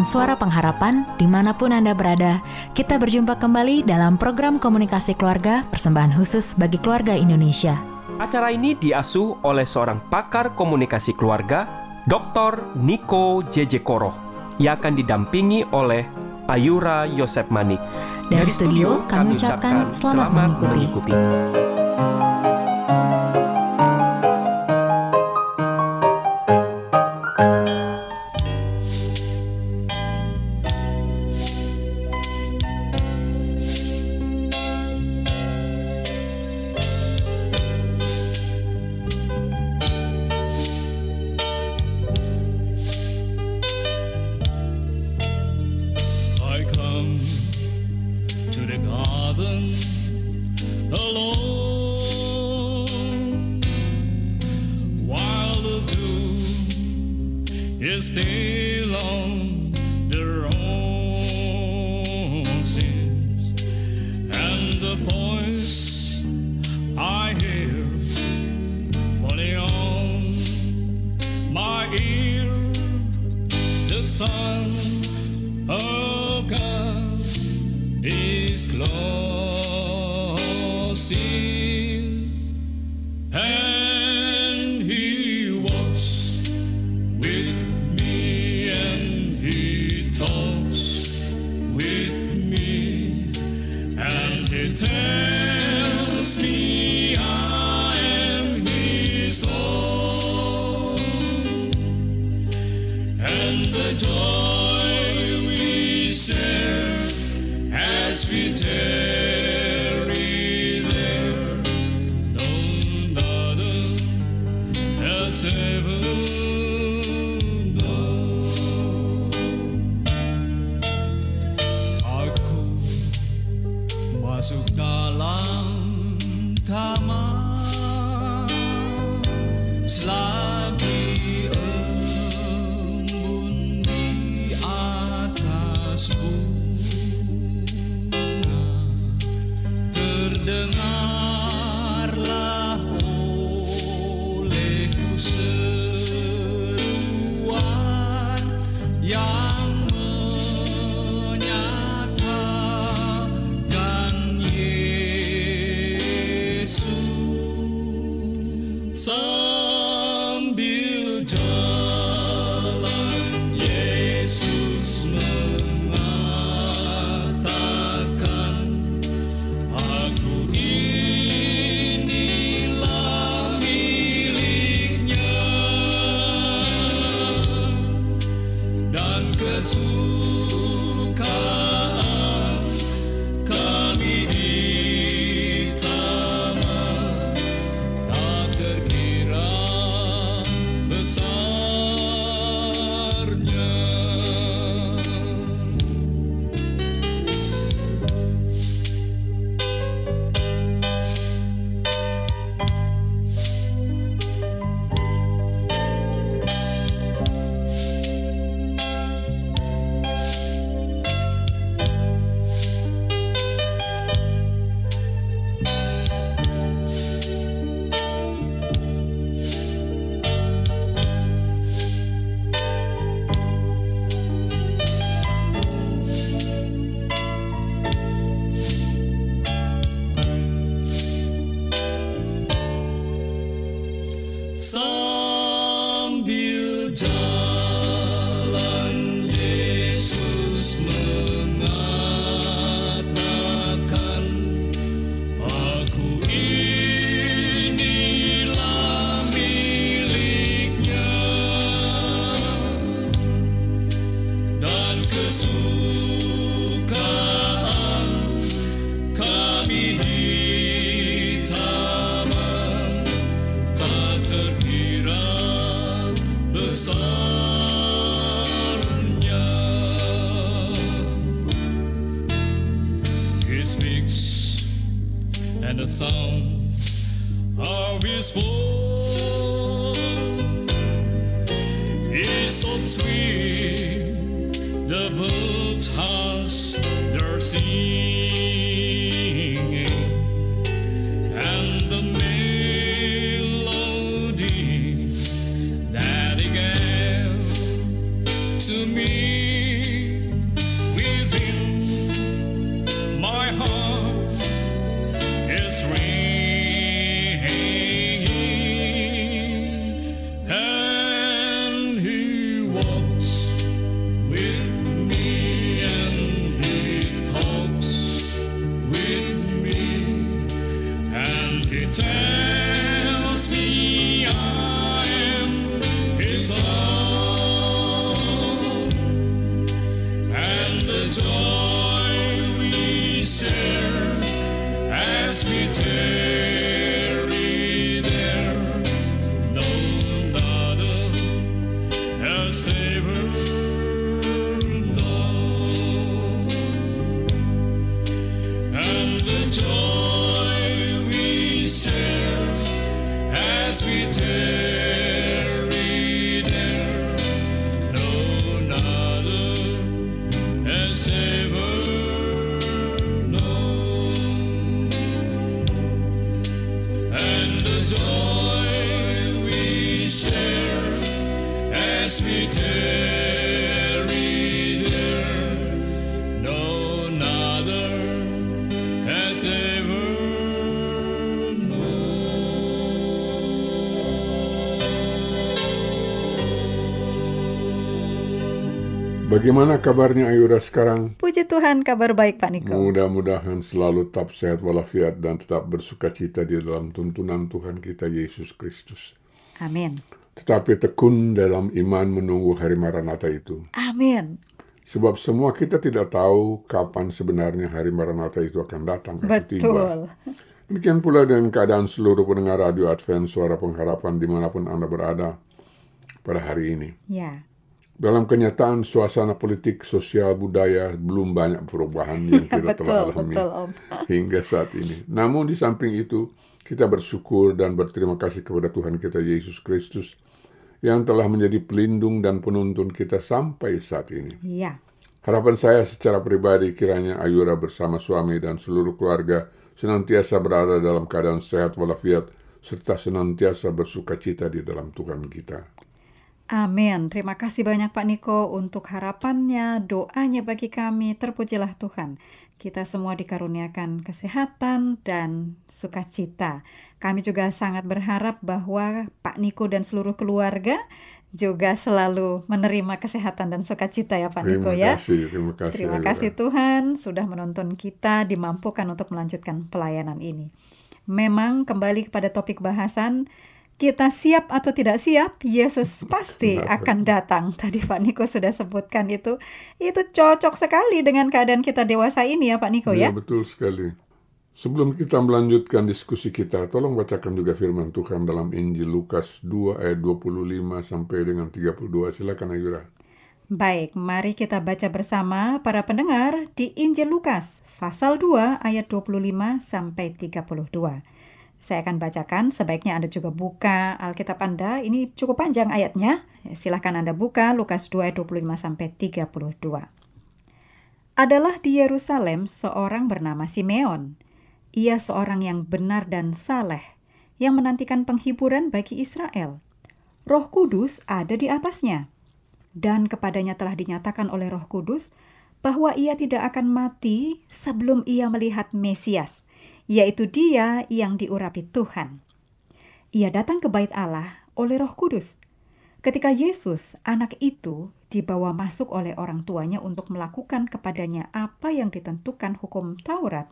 Advent Suara Pengharapan di mana pun Anda berada. Kita berjumpa kembali dalam program komunikasi keluarga persembahan khusus bagi keluarga Indonesia. Acara ini diasuh oleh seorang pakar komunikasi keluarga, Dr. Niko JJ Koro, yang akan didampingi oleh Ayura Yosep Manik. Dari, Dari studio, kami ucapkan selamat, selamat mengikuti. mengikuti. is born is so sweet the boat has the sea. Bagaimana kabarnya Ayura sekarang? Puji Tuhan, kabar baik Pak Niko. Mudah-mudahan selalu tetap sehat walafiat dan tetap bersuka cita di dalam tuntunan Tuhan kita Yesus Kristus. Amin. Tetapi tekun dalam iman menunggu hari Maranatha itu. Amin. Sebab semua kita tidak tahu kapan sebenarnya hari Maranatha itu akan datang atau tiba. Betul. Demikian pula dengan keadaan seluruh pendengar Radio Advent Suara Pengharapan di mana pun Anda berada pada hari ini. Ya. Dalam kenyataan suasana politik, sosial, budaya belum banyak perubahan yang kita telah betul, alami betul Om. hingga saat ini. Namun di samping itu, kita bersyukur dan berterima kasih kepada Tuhan kita Yesus Kristus yang telah menjadi pelindung dan penuntun kita sampai saat ini. Iya. Harapan saya secara pribadi kiranya Ayura bersama suami dan seluruh keluarga senantiasa berada dalam keadaan sehat walafiat serta senantiasa bersuka cita di dalam Tuhan kita. Amin. Terima kasih banyak Pak Niko untuk harapannya, doanya bagi kami. Terpujilah Tuhan. Kita semua dikaruniakan kesehatan dan sukacita. Kami juga sangat berharap bahwa Pak Niko dan seluruh keluarga juga selalu menerima kesehatan dan sukacita ya Pak Niko ya. kasih, terima kasih. Terima kasih Tuhan sudah menuntun kita dimampukan untuk melanjutkan pelayanan ini. Memang kembali kepada topik bahasan kita siap atau tidak siap, Yesus pasti akan datang. Tadi Pak Niko sudah sebutkan itu. Itu cocok sekali dengan keadaan kita dewasa ini ya Pak Niko Ya, ya. betul sekali. Sebelum kita melanjutkan diskusi kita, tolong bacakan juga firman Tuhan dalam Injil Lukas 2 ayat 25 sampai dengan 32. Silakan Ayura. Baik, mari kita baca bersama para pendengar di Injil Lukas pasal 2 ayat 25 sampai 32. Saya akan bacakan, sebaiknya Anda juga buka Alkitab Anda. Ini cukup panjang ayatnya. Silahkan Anda buka Lukas 2 ayat 25 sampai 32. Adalah di Yerusalem seorang bernama Simeon. Ia seorang yang benar dan saleh, yang menantikan penghiburan bagi Israel. Roh Kudus ada di atasnya dan kepadanya telah dinyatakan oleh Roh Kudus bahwa ia tidak akan mati sebelum ia melihat Mesias, yaitu Dia yang diurapi Tuhan. Ia datang ke Bait Allah oleh Roh Kudus. Ketika Yesus, anak itu, dibawa masuk oleh orang tuanya untuk melakukan kepadanya apa yang ditentukan hukum Taurat,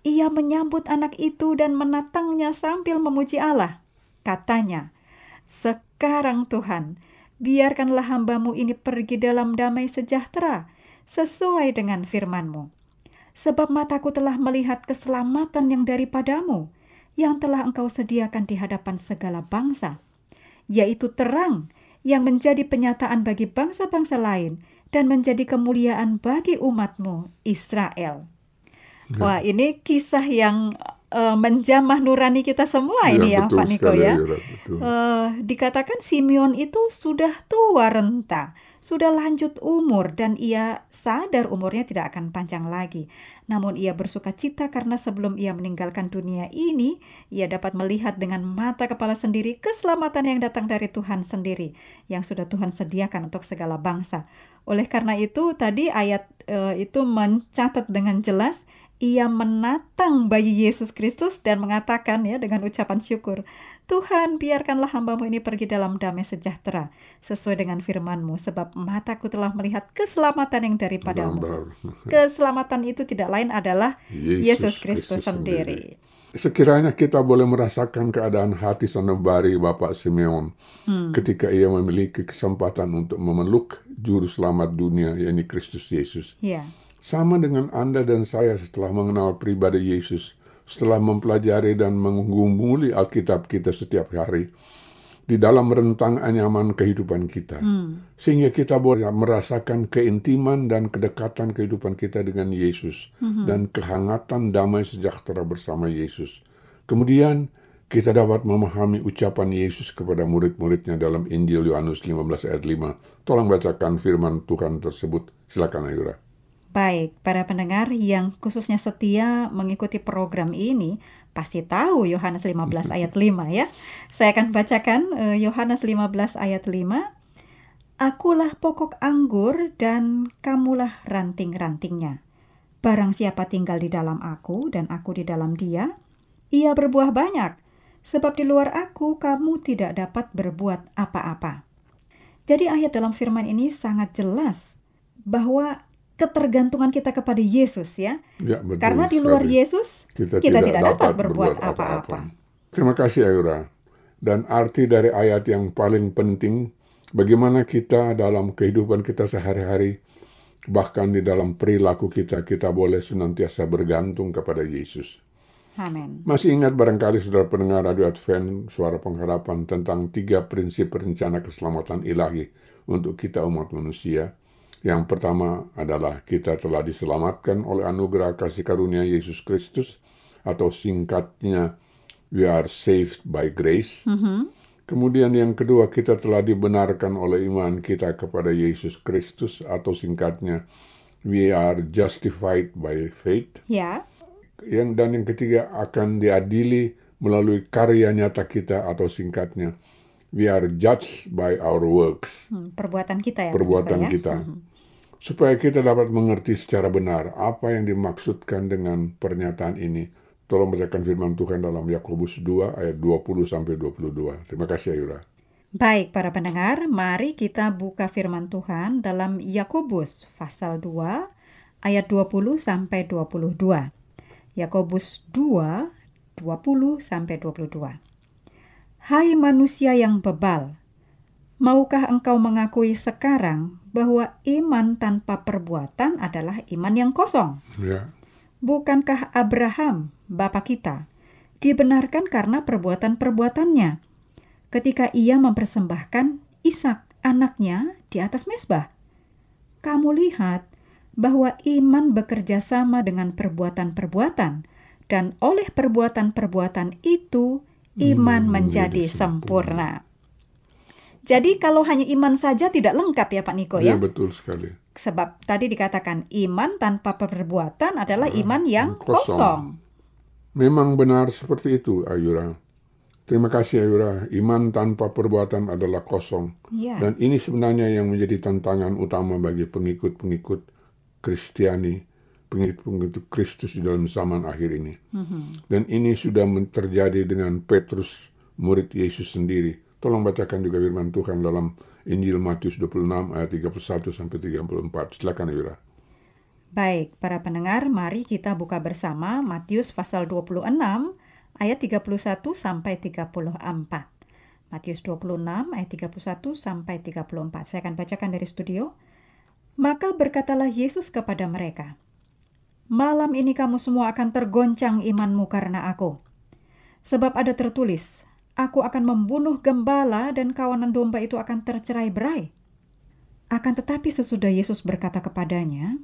ia menyambut anak itu dan menatangnya sambil memuji Allah. Katanya, "Sekarang Tuhan, biarkanlah hambamu ini pergi dalam damai sejahtera, sesuai dengan firman-Mu. Sebab mataku telah melihat keselamatan yang daripadamu, yang telah engkau sediakan di hadapan segala bangsa, yaitu terang yang menjadi penyataan bagi bangsa-bangsa lain dan menjadi kemuliaan bagi umatmu Israel. Wah, ini kisah yang eh, menjamah nurani kita semua ini ya, betul Pak Niko ya. Betul. Eh, dikatakan Simeon itu sudah tua renta, sudah lanjut umur dan ia sadar umurnya tidak akan panjang lagi. Namun ia bersuka cita karena sebelum ia meninggalkan dunia ini, ia dapat melihat dengan mata kepala sendiri keselamatan yang datang dari Tuhan sendiri, yang sudah Tuhan sediakan untuk segala bangsa. Oleh karena itu, tadi ayat eh, itu mencatat dengan jelas ia menatang bayi Yesus Kristus dan mengatakan ya dengan ucapan syukur, Tuhan biarkanlah hambamu ini pergi dalam damai sejahtera sesuai dengan firman-Mu sebab mataku telah melihat keselamatan yang daripadamu. Keselamatan itu tidak lain adalah Yesus Kristus sendiri. Sekiranya kita boleh merasakan keadaan hati sanubari Bapak Simeon Hmm. ketika ia memiliki kesempatan untuk memeluk juru selamat dunia, yakni Kristus Yesus. Ya, Sama dengan Anda dan saya setelah mengenal pribadi Yesus, setelah mempelajari dan menggumuli Alkitab kita setiap hari, di dalam rentang anyaman kehidupan kita. Sehingga kita boleh merasakan keintiman dan kedekatan kehidupan kita dengan Yesus dan kehangatan damai sejahtera bersama Yesus. Kemudian kita dapat memahami ucapan Yesus kepada murid-muridnya dalam Injil Yohanes 15 ayat 5. Tolong bacakan firman Tuhan tersebut. Silakan Ayura. Baik para pendengar yang khususnya setia mengikuti program ini pasti tahu Yohanes 15 ayat 5 ya. Saya akan bacakan eh, Yohanes 15 ayat 5. Akulah pokok anggur dan kamulah ranting-rantingnya. Barang siapa tinggal di dalam aku dan aku di dalam dia, ia berbuah banyak, sebab di luar aku kamu tidak dapat berbuat apa-apa. Jadi ayat dalam firman ini sangat jelas bahwa ketergantungan kita kepada Yesus ya. Ya, betul Karena di luar sekali. Yesus kita, tidak, dapat, berbuat apa-apa. Terima kasih Ayura. Dan arti dari ayat yang paling penting, bagaimana kita dalam kehidupan kita sehari-hari, bahkan di dalam perilaku kita, kita boleh senantiasa bergantung kepada Yesus. Amin. Masih ingat barangkali saudara pendengar Radio Advent Suara Pengharapan tentang tiga prinsip rencana keselamatan ilahi untuk kita umat manusia. Yang pertama adalah kita telah diselamatkan oleh anugerah kasih karunia Yesus Kristus atau singkatnya we are saved by grace. Kemudian yang kedua kita telah dibenarkan oleh iman kita kepada Yesus Kristus atau singkatnya we are justified by faith Ya, yang dan yang ketiga akan diadili melalui karya nyata kita atau singkatnya we are judged by our works hmm, perbuatan kita ya. Perbuatan ya. kita supaya kita dapat mengerti secara benar apa yang dimaksudkan dengan pernyataan ini tolong bacakan firman Tuhan dalam Yakobus 2 ayat 20 sampai 22 terima kasih Ayura Baik para pendengar, mari kita buka firman Tuhan dalam Yakobus pasal 2 ayat 20 sampai 22. Yakobus 2 20 sampai 22. Hai manusia yang bebal, maukah engkau mengakui sekarang bahwa iman tanpa perbuatan adalah iman yang kosong? ya Bukankah Abraham, bapa kita, dibenarkan karena perbuatan-perbuatannya ketika ia mempersembahkan Ishak anaknya di atas mesbah? Kamu lihat bahwa iman bekerja sama dengan perbuatan-perbuatan dan oleh perbuatan-perbuatan itu iman menjadi sempurna. Jadi kalau hanya iman saja tidak lengkap ya Pak Niko ya ya. betul sekali Sebab tadi dikatakan iman tanpa perbuatan adalah iman yang kosong. kosong. Memang benar seperti itu, Ayura. Terima kasih, Ayura. Iman tanpa perbuatan adalah kosong. Ya. Dan ini sebenarnya yang menjadi tantangan utama bagi pengikut-pengikut Kristiani, pengikut-pengikut Kristus di dalam zaman akhir ini. Dan ini sudah terjadi dengan Petrus, murid Yesus sendiri. Tolong bacakan juga firman Tuhan dalam Injil Matius 26 ayat 31 sampai 34. Silakan, Ayura. Baik, para pendengar, mari kita buka bersama Matius pasal 26 ayat 31 sampai 34. Matius 26 ayat 31 sampai 34. Saya akan bacakan dari studio. Maka berkatalah Yesus kepada mereka, Malam ini kamu semua akan tergoncang imanmu karena aku. Sebab ada tertulis, Aku akan membunuh gembala dan kawanan domba itu akan tercerai berai. Akan tetapi sesudah Yesus berkata kepadanya,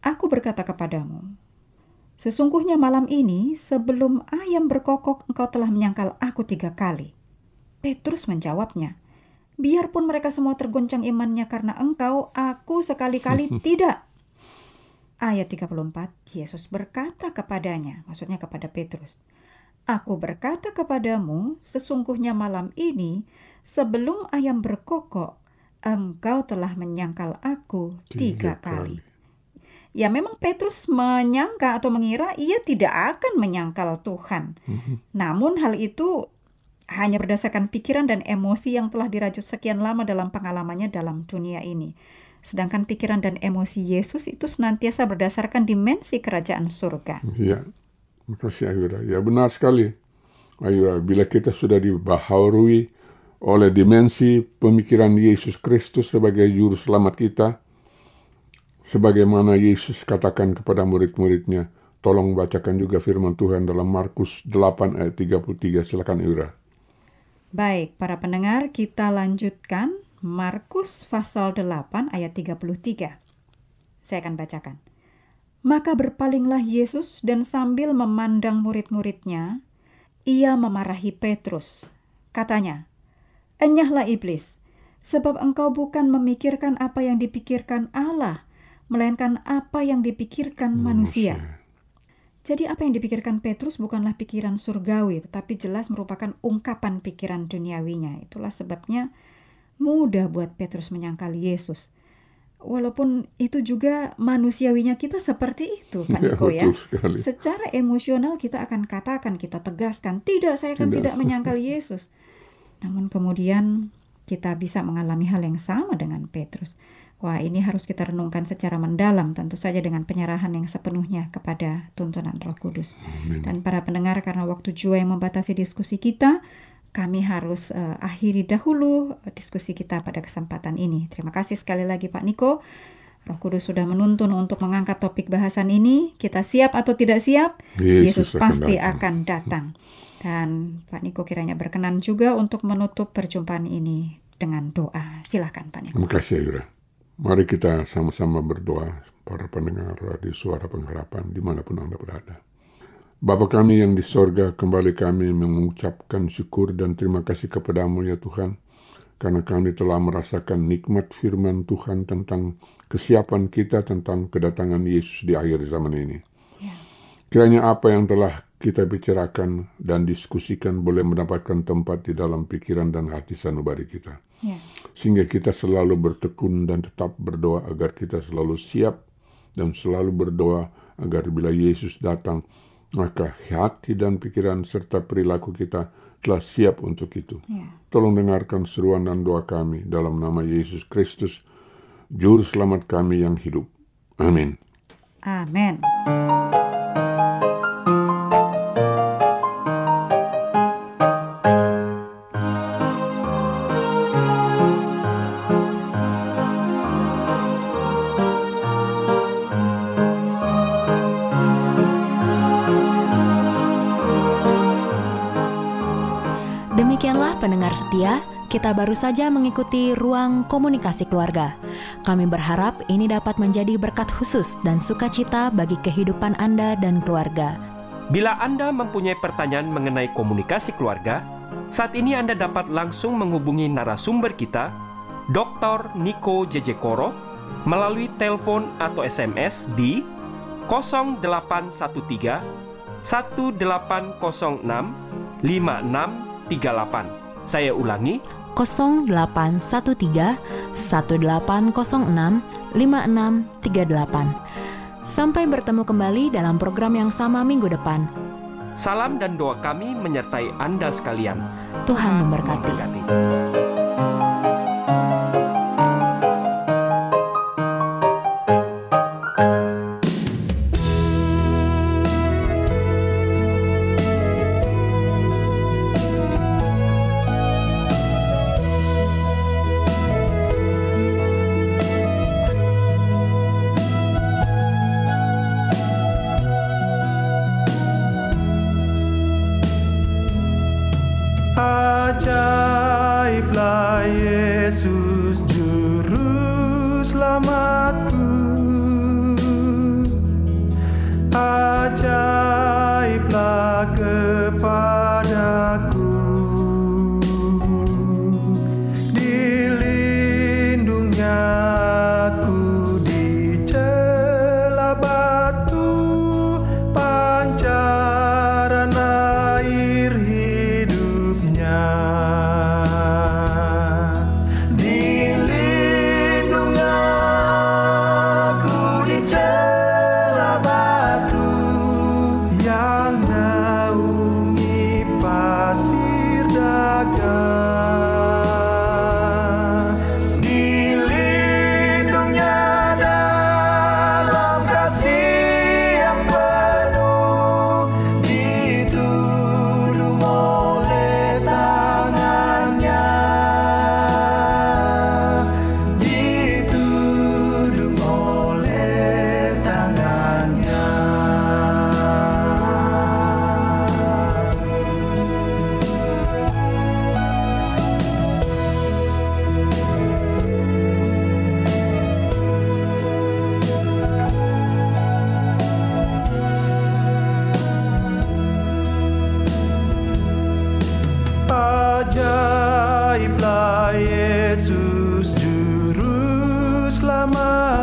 Aku berkata kepadamu, Sesungguhnya malam ini sebelum ayam berkokok engkau telah menyangkal aku tiga kali. Petrus menjawabnya, biarpun mereka semua tergoncang imannya karena engkau, aku sekali-kali tidak. Ayat 34, Yesus berkata kepadanya, maksudnya kepada Petrus, Aku berkata kepadamu, sesungguhnya malam ini, sebelum ayam berkokok, engkau telah menyangkal aku tiga, kali. Ya memang Petrus menyangka atau mengira ia tidak akan menyangkal Tuhan. Namun hal itu hanya berdasarkan pikiran dan emosi yang telah dirajut sekian lama dalam pengalamannya dalam dunia ini. Sedangkan pikiran dan emosi Yesus itu senantiasa berdasarkan dimensi kerajaan surga. Ya, makasih Ayura. Ya benar sekali. Ayura, bila kita sudah dibaharui oleh dimensi pemikiran Yesus Kristus sebagai juru selamat kita, sebagaimana Yesus katakan kepada murid-muridnya, tolong bacakan juga firman Tuhan dalam Markus 8 ayat 33. Silakan Ayura. Baik, para pendengar, kita lanjutkan Markus pasal 8 ayat 33. Saya akan bacakan. Maka berpalinglah Yesus dan sambil memandang murid-muridnya, ia memarahi Petrus. Katanya, Enyahlah iblis, sebab engkau bukan memikirkan apa yang dipikirkan Allah, melainkan apa yang dipikirkan manusia. Jadi apa yang dipikirkan Petrus bukanlah pikiran surgawi, tetapi jelas merupakan ungkapan pikiran duniawinya. Itulah sebabnya mudah buat Petrus menyangkal Yesus. Walaupun itu juga manusiawinya kita seperti itu, Pak Ya, Niko ya. sekali. Secara emosional kita akan katakan, kita tegaskan, tidak saya akan Tidak. tidak menyangkal Yesus. Namun kemudian kita bisa mengalami hal yang sama dengan Petrus. Wah, ini harus kita renungkan secara mendalam, tentu saja dengan penyerahan yang sepenuhnya kepada tuntunan Roh Kudus. Dan para pendengar, karena waktu jua yang membatasi diskusi kita, kami harus eh, akhiri dahulu eh, diskusi kita pada kesempatan ini. Terima kasih sekali lagi Pak Niko. Roh Kudus sudah menuntun untuk mengangkat topik bahasan ini. Kita siap atau tidak siap? Yesus Yesus akan pasti datang. akan datang. Dan Pak Niko kiranya berkenan juga untuk menutup perjumpaan ini dengan doa. Silakan Pak Niko. Terima kasih Ayura. Mari kita sama-sama berdoa para pendengar di suara pengharapan di mana pun Anda berada. Bapa kami yang di sorga, kembali kami mengucapkan syukur dan terima kasih kepadamu ya Tuhan. Karena kami telah merasakan nikmat firman Tuhan tentang kesiapan kita tentang kedatangan Yesus di akhir zaman ini. Ya. Kiranya apa yang telah kita bicarakan dan diskusikan boleh mendapatkan tempat di dalam pikiran dan hati sanubari kita Ya. sehingga kita selalu bertekun dan tetap berdoa agar kita selalu siap dan selalu berdoa agar bila Yesus datang maka hati dan pikiran serta perilaku kita telah siap untuk itu. Ya. Tolong dengarkan seruan dan doa kami dalam nama Yesus Kristus, Juru Selamat kami yang hidup. Amin. Amin. Setia, kita baru saja mengikuti ruang komunikasi keluarga. Kami berharap ini dapat menjadi berkat khusus dan sukacita bagi kehidupan Anda dan keluarga. Bila Anda mempunyai pertanyaan mengenai komunikasi keluarga, saat ini Anda dapat langsung menghubungi narasumber kita, Dr. Niko Jejekoro, melalui telepon atau SMS di 0813 1806 5638. Saya ulangi, 0813 1806 5638. Sampai bertemu kembali dalam program yang sama minggu depan. salam dan doa kami menyertai Anda sekalian. Tuhan memberkati. Memberkati. Ajaiblah Yesus Juru Selamatku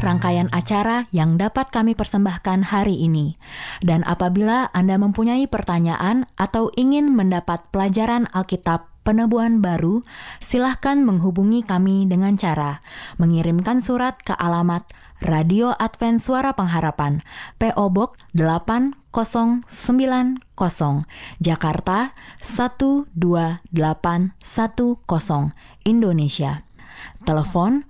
Rangkaian acara yang dapat kami persembahkan hari ini. Dan apabila Anda mempunyai pertanyaan atau ingin mendapat pelajaran Alkitab penebuan baru, silahkan menghubungi kami dengan cara mengirimkan surat ke alamat Radio Advent Suara Pengharapan, PO Box 8090, Jakarta 12810, Indonesia. Telepon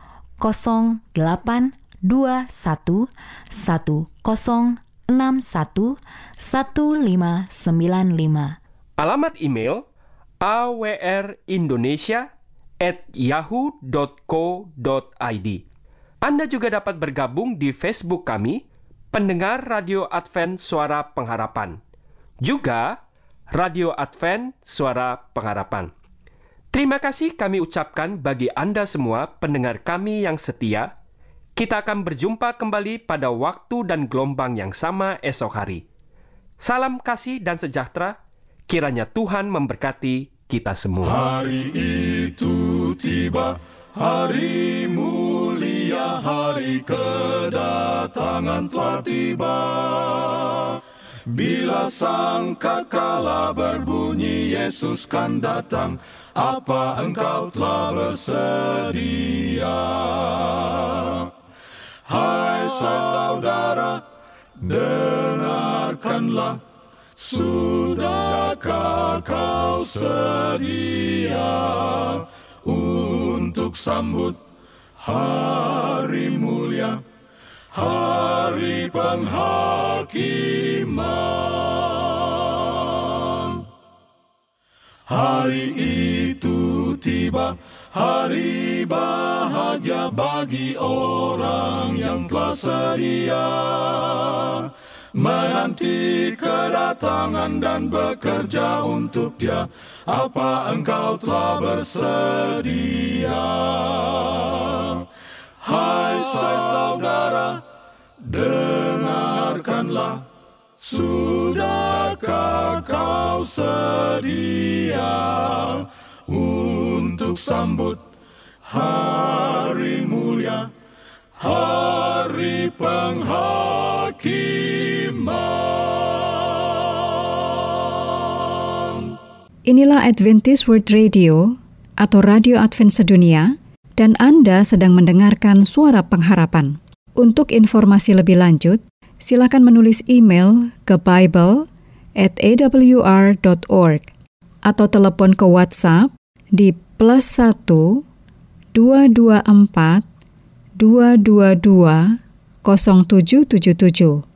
082110611595. Alamat email awrindonesia@yahoo.co.id. Anda juga dapat bergabung di Facebook kami, pendengar Radio Advent Suara Pengharapan. Juga Radio Advent Suara Pengharapan. Terima kasih kami ucapkan bagi Anda semua pendengar kami yang setia. Kita akan berjumpa kembali pada waktu dan gelombang yang sama esok hari. Salam kasih dan sejahtera. Kiranya Tuhan memberkati kita semua. Hari itu tiba, hari mulia, hari kedatangan telah tiba. Bila sangkakala berbunyi Yesus kan datang, apa engkau telah bersedia? Hai saudara, dengarkanlah, sudahkah kau sedia untuk sambut hari mulia, hari penghakiman? Hari itu tiba, hari bahagia bagi orang yang telah sedia menanti kedatangan dan bekerja untuk Dia. Apa engkau telah bersedia? Hai saudara, dengarkanlah. Sudahkah kau sedia untuk sambut hari mulia, hari penghakiman? Inilah Adventist World Radio atau Radio Advent Sedunia dan Anda sedang mendengarkan suara pengharapan. Untuk informasi lebih lanjut, silakan menulis email ke Bible at awr.org atau telepon ke WhatsApp di plus 1 224 222 0777